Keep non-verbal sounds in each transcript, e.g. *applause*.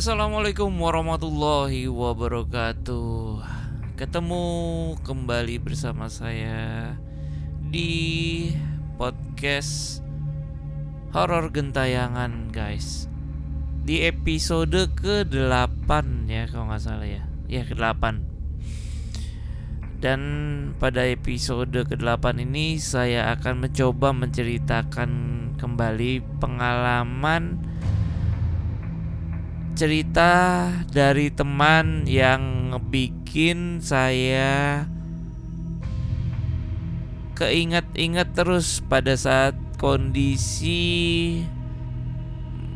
Assalamualaikum warahmatullahi wabarakatuh. Ketemu kembali bersama saya di podcast horor gentayangan, guys. Di episode ke-8 ya kalau nggak salah ya. Ya ke-8. Dan pada episode ke-8 ini saya akan mencoba menceritakan kembali pengalaman cerita dari teman yang bikin saya keinget-inget terus pada saat kondisi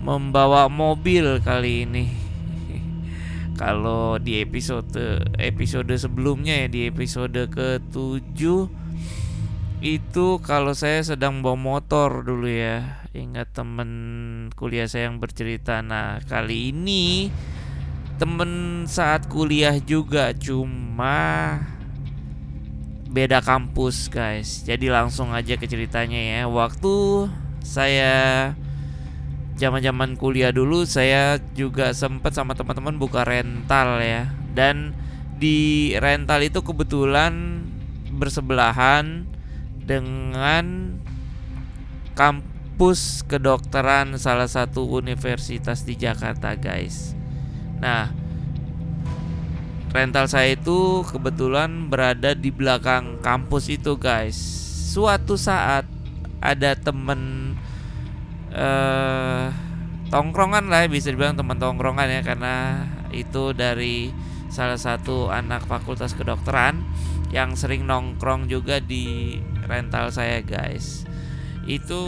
membawa mobil kali ini. *laughs* Kalau di episode episode sebelumnya ya di episode ke-7 itu kalau saya sedang bawa motor dulu ya ingat temen kuliah saya yang bercerita. Nah kali ini temen saat kuliah juga cuma beda kampus guys. Jadi langsung aja ke ceritanya ya. Waktu saya zaman-zaman kuliah dulu saya juga sempat sama teman-teman buka rental ya. Dan di rental itu kebetulan bersebelahan dengan kampus kedokteran salah satu universitas di Jakarta, guys. Nah, rental saya itu kebetulan berada di belakang kampus itu, guys. Suatu saat ada temen eh tongkrongan lah, bisa dibilang teman tongkrongan ya karena itu dari salah satu anak fakultas kedokteran yang sering nongkrong juga di rental saya guys itu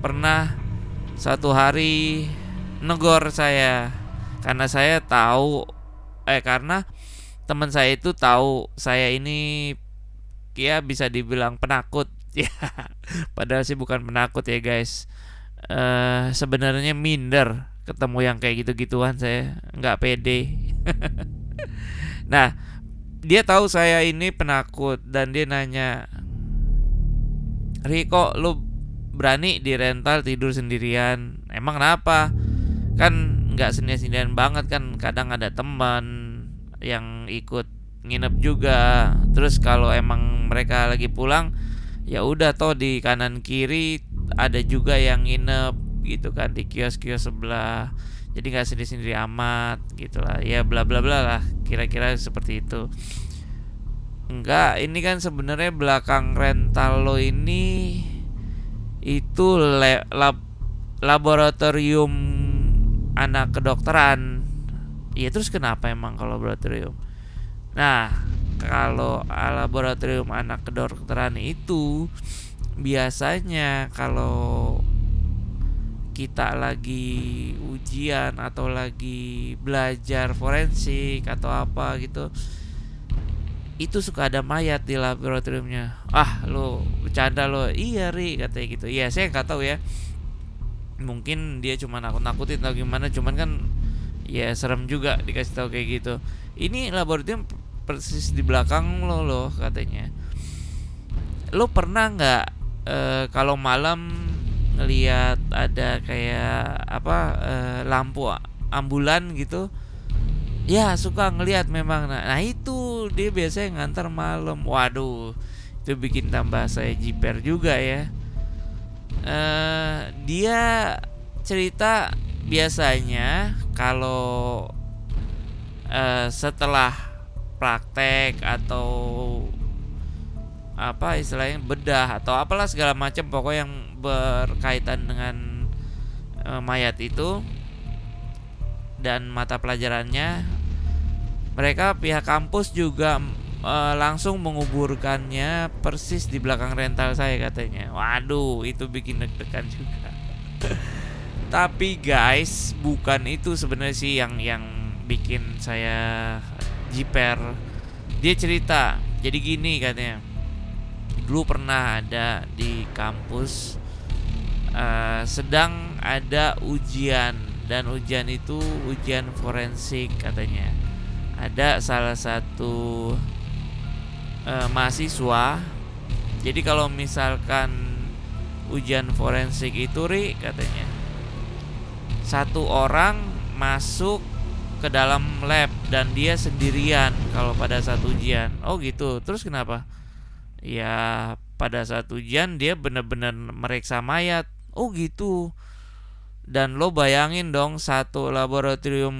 pernah satu hari negor saya. Karena saya tahu eh karena teman saya itu tahu saya ini ya bisa dibilang penakut. *laughs* Ya padahal sih bukan penakut ya guys. Uh, sebenarnya minder ketemu yang kayak gitu-gituan saya nggak pede. *laughs* Nah dia tahu saya ini penakut dan dia nanya Riko lu berani di rental tidur sendirian. Emang kenapa? Kan nggak sendirian banget kan kadang ada teman yang ikut nginep juga. Terus kalau emang mereka lagi pulang ya udah toh di kanan kiri ada juga yang nginep gitu kan di kios-kios sebelah. Jadi nggak sendiri sendiri amat gitulah ya bla bla bla lah kira-kira seperti itu. Enggak ini kan sebenarnya belakang rental lo ini itu le, lab, laboratorium anak kedokteran. Ya terus kenapa emang kalau laboratorium? Nah kalau laboratorium anak kedokteran itu biasanya kalau kita lagi ujian atau lagi belajar forensik atau apa gitu itu suka ada mayat di laboratoriumnya. Ah lo bercanda lo iya ri katanya gitu. Ya saya nggak tahu ya. Mungkin dia cuma nakut nakutin atau gimana. Cuman kan ya serem juga dikasih tahu kayak gitu. Ini laboratorium persis di belakang lo lo katanya. Lo pernah nggak e, kalau malam ngelihat ada kayak apa uh, lampu ambulan gitu? Ya suka ngelihat memang. Nah, nah itu dia biasanya ngantar malam. Waduh itu bikin tambah saya jiper juga ya. Uh, dia cerita biasanya kalau uh, setelah praktek atau apa istilahnya bedah atau apalah segala macam pokok yang berkaitan dengan e, mayat itu dan mata pelajarannya mereka pihak kampus juga e, langsung menguburkannya persis di belakang rental saya katanya. Waduh itu bikin deg-degan juga. *laughs* Tapi guys bukan itu sebenarnya sih yang yang bikin saya jiper. Dia cerita jadi gini katanya. Dulu pernah ada di kampus uh, sedang ada ujian. Dan ujian itu ujian forensik katanya ada salah satu uh, mahasiswa jadi kalau misalkan ujian forensik itu ri katanya satu orang masuk ke dalam lab dan dia sendirian kalau pada saat ujian. Oh gitu. Terus kenapa? Ya pada saat ujian dia benar-benar meriksa mayat. Oh gitu. Dan lo bayangin dong satu laboratorium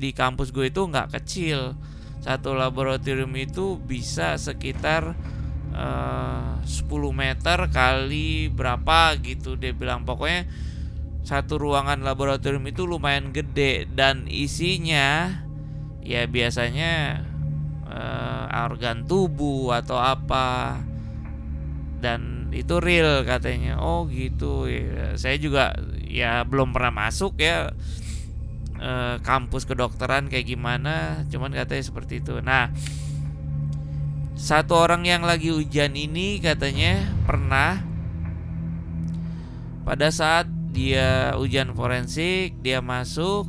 di kampus gue itu nggak kecil. Satu laboratorium itu bisa sekitar eh, uh, 10 meter kali berapa gitu dia bilang. Pokoknya satu ruangan laboratorium itu lumayan gede dan isinya ya biasanya uh, organ tubuh atau apa. Dan itu real katanya. Oh gitu ya. Saya juga ya belum pernah masuk ya uh, kampus kedokteran kayak gimana cuman katanya seperti itu. Nah satu orang yang lagi ujian ini katanya pernah pada saat dia ujian forensik dia masuk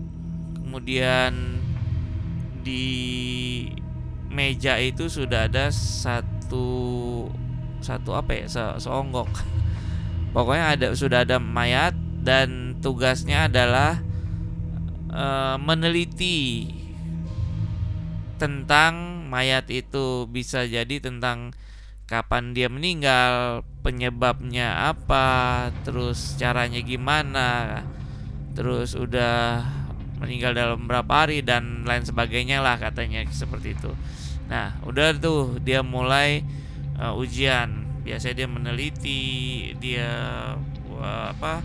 kemudian di meja itu sudah ada satu satu apa ya se seonggok. *laughs* Pokoknya ada sudah ada mayat dan tugasnya adalah uh, meneliti tentang mayat itu bisa jadi tentang kapan dia meninggal, penyebabnya apa, terus caranya gimana, terus udah meninggal dalam berapa hari dan lain sebagainya lah katanya seperti itu. Nah, udah tuh dia mulai uh, ujian. Biasanya dia meneliti, dia uh, apa?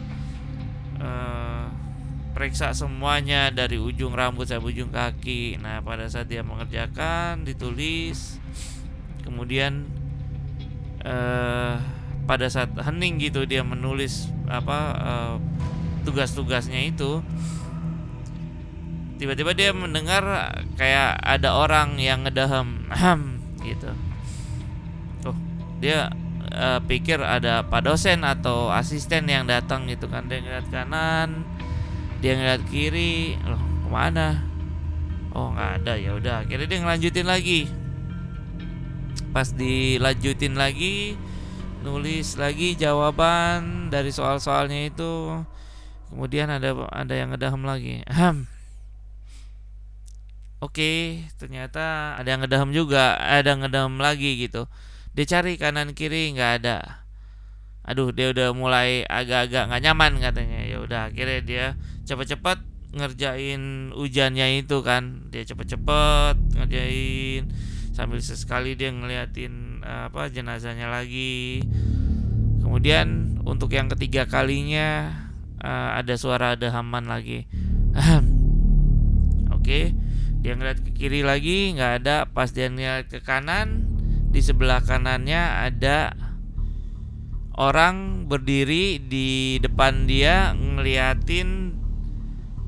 Periksa semuanya dari ujung rambut sampai ujung kaki. Nah, pada saat dia mengerjakan, ditulis, kemudian uh, pada saat hening gitu dia menulis apa uh, tugas-tugasnya itu. Tiba-tiba dia mendengar kayak ada orang yang ngedahem gitu. Oh dia uh, pikir ada pak dosen atau asisten yang datang gitu kan. Dia ngeliat kanan dia ngeliat kiri loh ke mana? Oh nggak ada ya udah. Akhirnya dia ngelanjutin lagi. Pas dilanjutin lagi nulis lagi jawaban dari soal-soalnya itu. Kemudian ada ada yang ngedaham lagi. Oke okay, ternyata ada yang ngedaham juga ada yang ngedaham lagi gitu. Dia cari kanan kiri nggak ada. Aduh dia udah mulai agak-agak nggak nyaman katanya. Ya udah akhirnya dia cepet-cepet ngerjain ujiannya itu kan. Dia cepet-cepet ngerjain sambil sesekali dia ngeliatin uh, apa jenazahnya lagi. Kemudian untuk yang ketiga kalinya uh, ada suara ada haman lagi. *clears throat* Oke okay. dia ngeliat ke kiri lagi nggak ada. Pas dia ngeliat ke kanan di sebelah kanannya ada orang berdiri di depan dia ngeliatin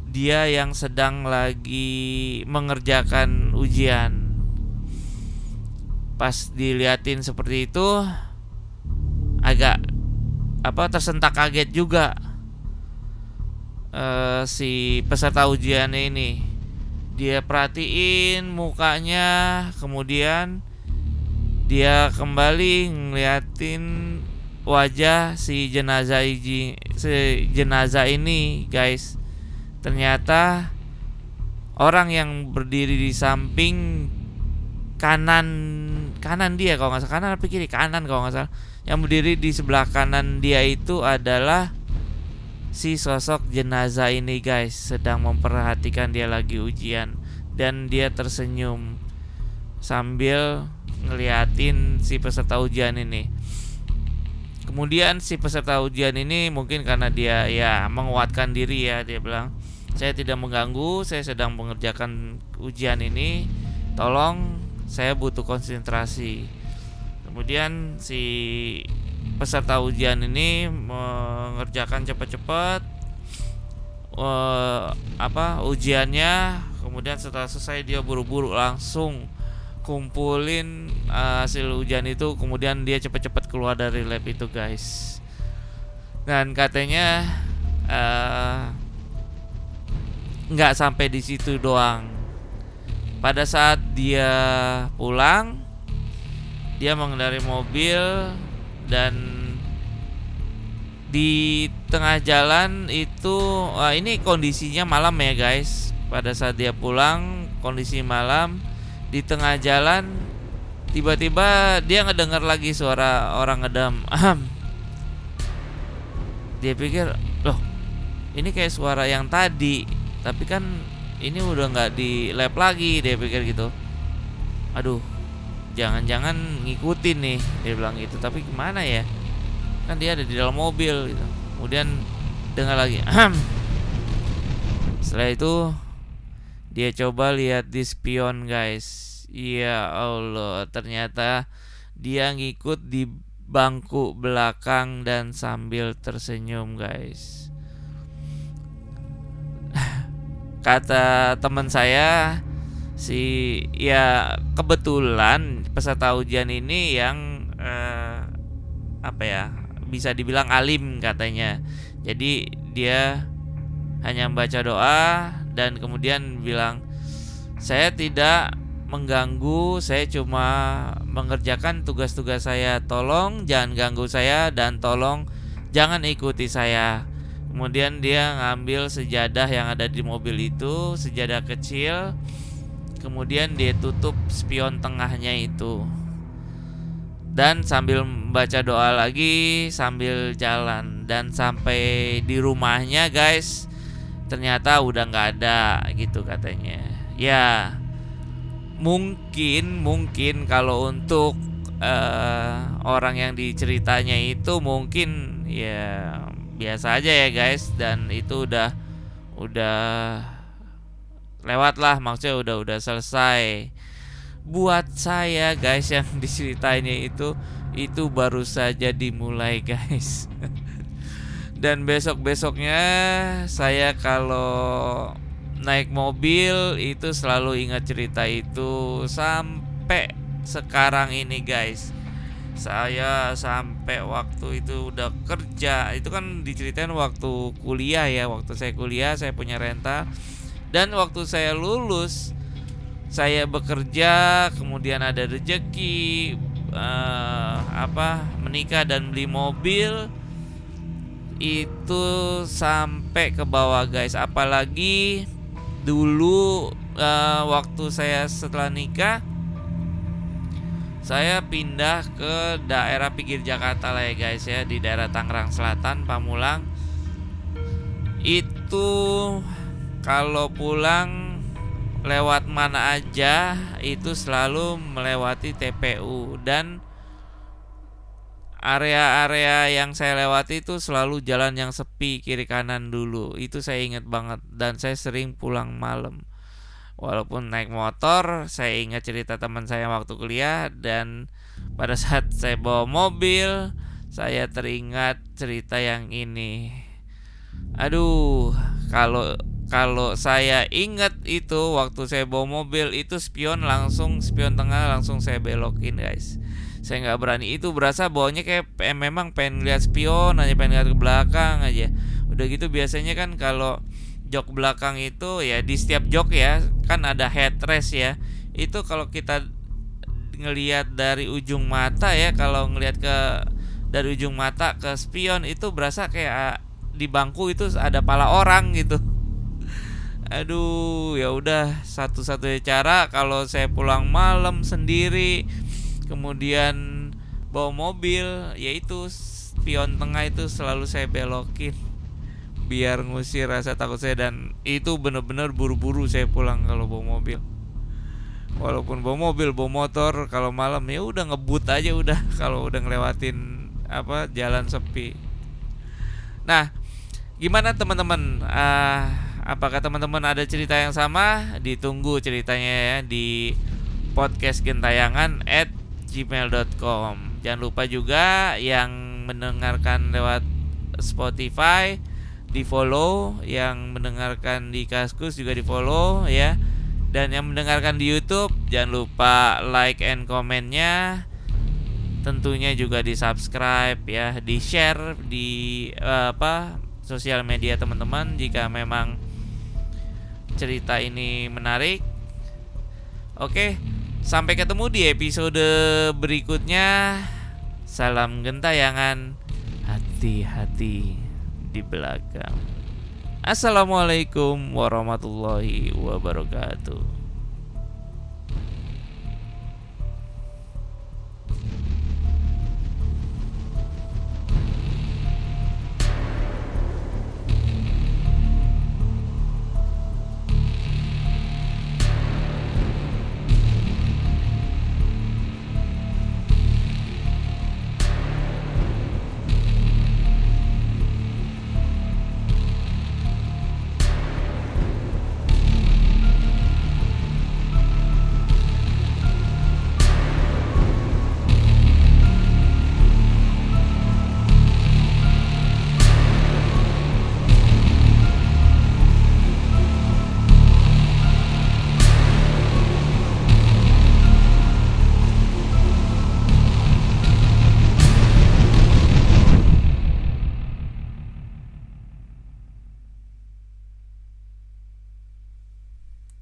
dia yang sedang lagi mengerjakan ujian. Pas diliatin seperti itu agak apa tersentak kaget juga uh, si peserta ujian ini. Dia perhatiin mukanya kemudian dia kembali ngeliatin wajah si jenazah si jenazah ini guys ternyata orang yang berdiri di samping kanan kanan dia kalau nggak salah kanan apa kiri? Kanan kalau nggak salah. Yang berdiri di sebelah kanan dia itu adalah si sosok jenazah ini guys. Sedang memperhatikan dia lagi ujian. Dan dia tersenyum sambil ngeliatin si peserta ujian ini. Kemudian si peserta ujian ini mungkin karena dia ya menguatkan diri ya dia bilang saya tidak mengganggu saya sedang mengerjakan ujian ini. Tolong saya butuh konsentrasi. Kemudian si peserta ujian ini mengerjakan cepat-cepat uh, apa ujiannya. Kemudian setelah selesai dia buru-buru langsung kumpulin uh, hasil ujian itu. Kemudian dia cepat-cepat keluar dari lab itu guys. Dan katanya uh, nggak sampai di situ doang. Pada saat dia pulang dia mengendarai mobil dan di tengah jalan itu wah ini kondisinya malam ya guys. Pada saat dia pulang kondisi malam di tengah jalan tiba-tiba dia ngedengar lagi suara orang ngedam. Dia pikir loh ini kayak suara yang tadi tapi kan ini udah nggak di lab lagi dia pikir gitu. Aduh jangan-jangan ngikutin nih dia bilang gitu. Tapi gimana ya? Kan dia ada di dalam mobil gitu. Kemudian dengar lagi setelah itu dia coba lihat di spion guys. Ya Allah ternyata dia ngikut di bangku belakang dan sambil tersenyum guys kata teman saya si ya kebetulan peserta ujian ini yang eh, apa ya bisa dibilang alim katanya. Jadi dia hanya membaca doa dan kemudian bilang saya tidak mengganggu, saya cuma mengerjakan tugas-tugas saya. Tolong jangan ganggu saya dan tolong jangan ikuti saya. Kemudian dia ngambil sejadah yang ada di mobil itu, sejadah kecil. Kemudian dia tutup spion tengahnya itu. Dan sambil membaca doa lagi sambil jalan. Dan sampai di rumahnya guys ternyata udah nggak ada gitu katanya. Ya mungkin mungkin kalau untuk uh, orang yang diceritanya itu mungkin ya biasa aja ya guys. Dan itu udah udah lewat lah. Maksudnya udah udah selesai. Buat saya guys yang *laughs* diceritainnya itu itu baru saja dimulai guys. *laughs* Dan besok besoknya saya kalau naik mobil itu selalu ingat cerita itu sampai sekarang ini guys saya sampai waktu itu udah kerja. Itu kan diceritain waktu kuliah ya. Waktu saya kuliah saya punya renta. Dan waktu saya lulus saya bekerja kemudian ada rezeki uh, apa menikah dan beli mobil. Itu sampai ke bawah guys. Apalagi dulu uh, waktu saya setelah nikah saya pindah ke daerah pinggir Jakarta lah ya guys ya di daerah Tangerang Selatan Pamulang. Itu kalau pulang lewat mana aja itu selalu melewati TPU dan area-area yang saya lewati itu selalu jalan yang sepi kiri kanan dulu. Itu saya ingat banget. Dan saya sering pulang malam walaupun naik motor saya ingat cerita teman saya waktu kuliah dan pada saat saya bawa mobil saya teringat cerita yang ini. Aduh kalau kalau saya ingat itu waktu saya bawa mobil itu spion langsung spion tengah langsung saya belokin guys. Saya nggak berani. Itu berasa bawanya kayak memang pengen lihat spion aja pengen lihat ke belakang aja. Udah gitu biasanya kan kalau jok belakang itu ya di setiap jok ya kan ada headrest ya. Itu kalau kita ngelihat dari ujung mata ya kalau ngelihat ke dari ujung mata ke spion itu berasa kayak ah, di bangku itu ada pala orang gitu. *laughs* Aduh ya udah satu-satunya cara kalau saya pulang malam sendiri kemudian bawa mobil yaitu spion tengah itu selalu saya belokin biar ngusir rasa takut saya dan itu bener-bener buru-buru saya pulang kalau bawa mobil. Walaupun bawa mobil bawa motor kalau malam ya udah ngebut aja udah *laughs* kalau udah ngelewatin apa jalan sepi. Nah gimana teman-teman? Uh, Apakah teman-teman ada cerita yang sama? Ditunggu ceritanya ya di podcast gentayangan at gmail.com Jangan lupa juga yang mendengarkan lewat Spotify di follow Yang mendengarkan di Kaskus juga di follow ya Dan yang mendengarkan di Youtube Jangan lupa like and komennya Tentunya juga di subscribe ya Di share di uh, apa sosial media teman-teman Jika memang cerita ini menarik. Oke, sampai ketemu di episode berikutnya. Salam gentayangan hati. hati-hati di belakang. Assalamualaikum warahmatullahi wabarakatuh.